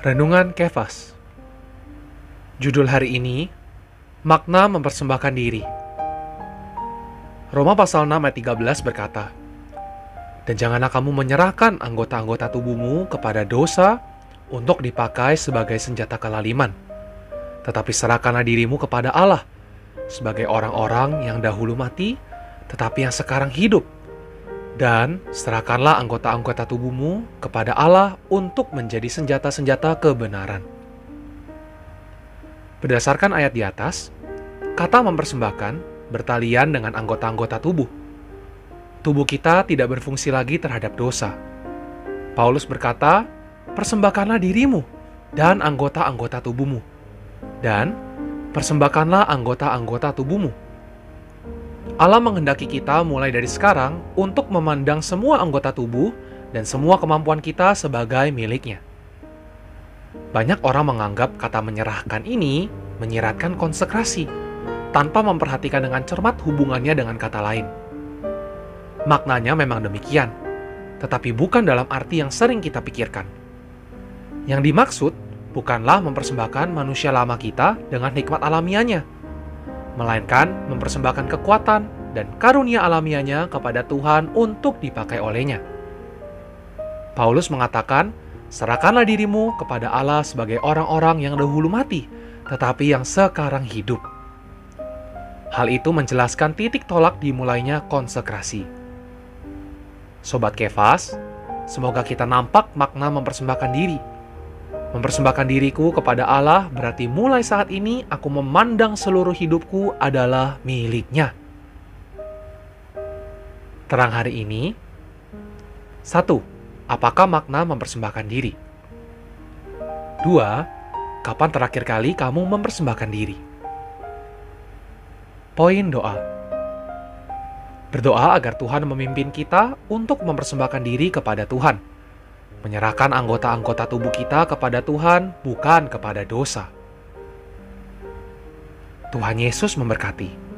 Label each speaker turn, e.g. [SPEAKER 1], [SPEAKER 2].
[SPEAKER 1] Renungan Kefas. Judul hari ini Makna mempersembahkan diri. Roma pasal 6 ayat 13 berkata Dan janganlah kamu menyerahkan anggota-anggota tubuhmu kepada dosa untuk dipakai sebagai senjata kelaliman Tetapi serahkanlah dirimu kepada Allah sebagai orang-orang yang dahulu mati tetapi yang sekarang hidup dan serahkanlah anggota-anggota tubuhmu kepada Allah untuk menjadi senjata-senjata kebenaran. Berdasarkan ayat di atas, kata mempersembahkan bertalian dengan anggota-anggota tubuh. Tubuh kita tidak berfungsi lagi terhadap dosa. Paulus berkata, "Persembahkanlah dirimu dan anggota-anggota tubuhmu." Dan persembahkanlah anggota-anggota tubuhmu Allah menghendaki kita mulai dari sekarang untuk memandang semua anggota tubuh dan semua kemampuan kita sebagai miliknya. Banyak orang menganggap kata menyerahkan ini menyiratkan konsekrasi, tanpa memperhatikan dengan cermat hubungannya dengan kata lain. Maknanya memang demikian, tetapi bukan dalam arti yang sering kita pikirkan. Yang dimaksud bukanlah mempersembahkan manusia lama kita dengan hikmat alamiahnya, melainkan mempersembahkan kekuatan dan karunia alamiahnya kepada Tuhan untuk dipakai olehnya. Paulus mengatakan, serahkanlah dirimu kepada Allah sebagai orang-orang yang dahulu mati, tetapi yang sekarang hidup. Hal itu menjelaskan titik tolak dimulainya konsekrasi. Sobat Kefas, semoga kita nampak makna mempersembahkan diri Mempersembahkan diriku kepada Allah berarti mulai saat ini aku memandang seluruh hidupku adalah miliknya. Terang hari ini, satu, apakah makna mempersembahkan diri? Dua, kapan terakhir kali kamu mempersembahkan diri? Poin doa. Berdoa agar Tuhan memimpin kita untuk mempersembahkan diri kepada Tuhan menyerahkan anggota-anggota tubuh kita kepada Tuhan, bukan kepada dosa. Tuhan Yesus memberkati.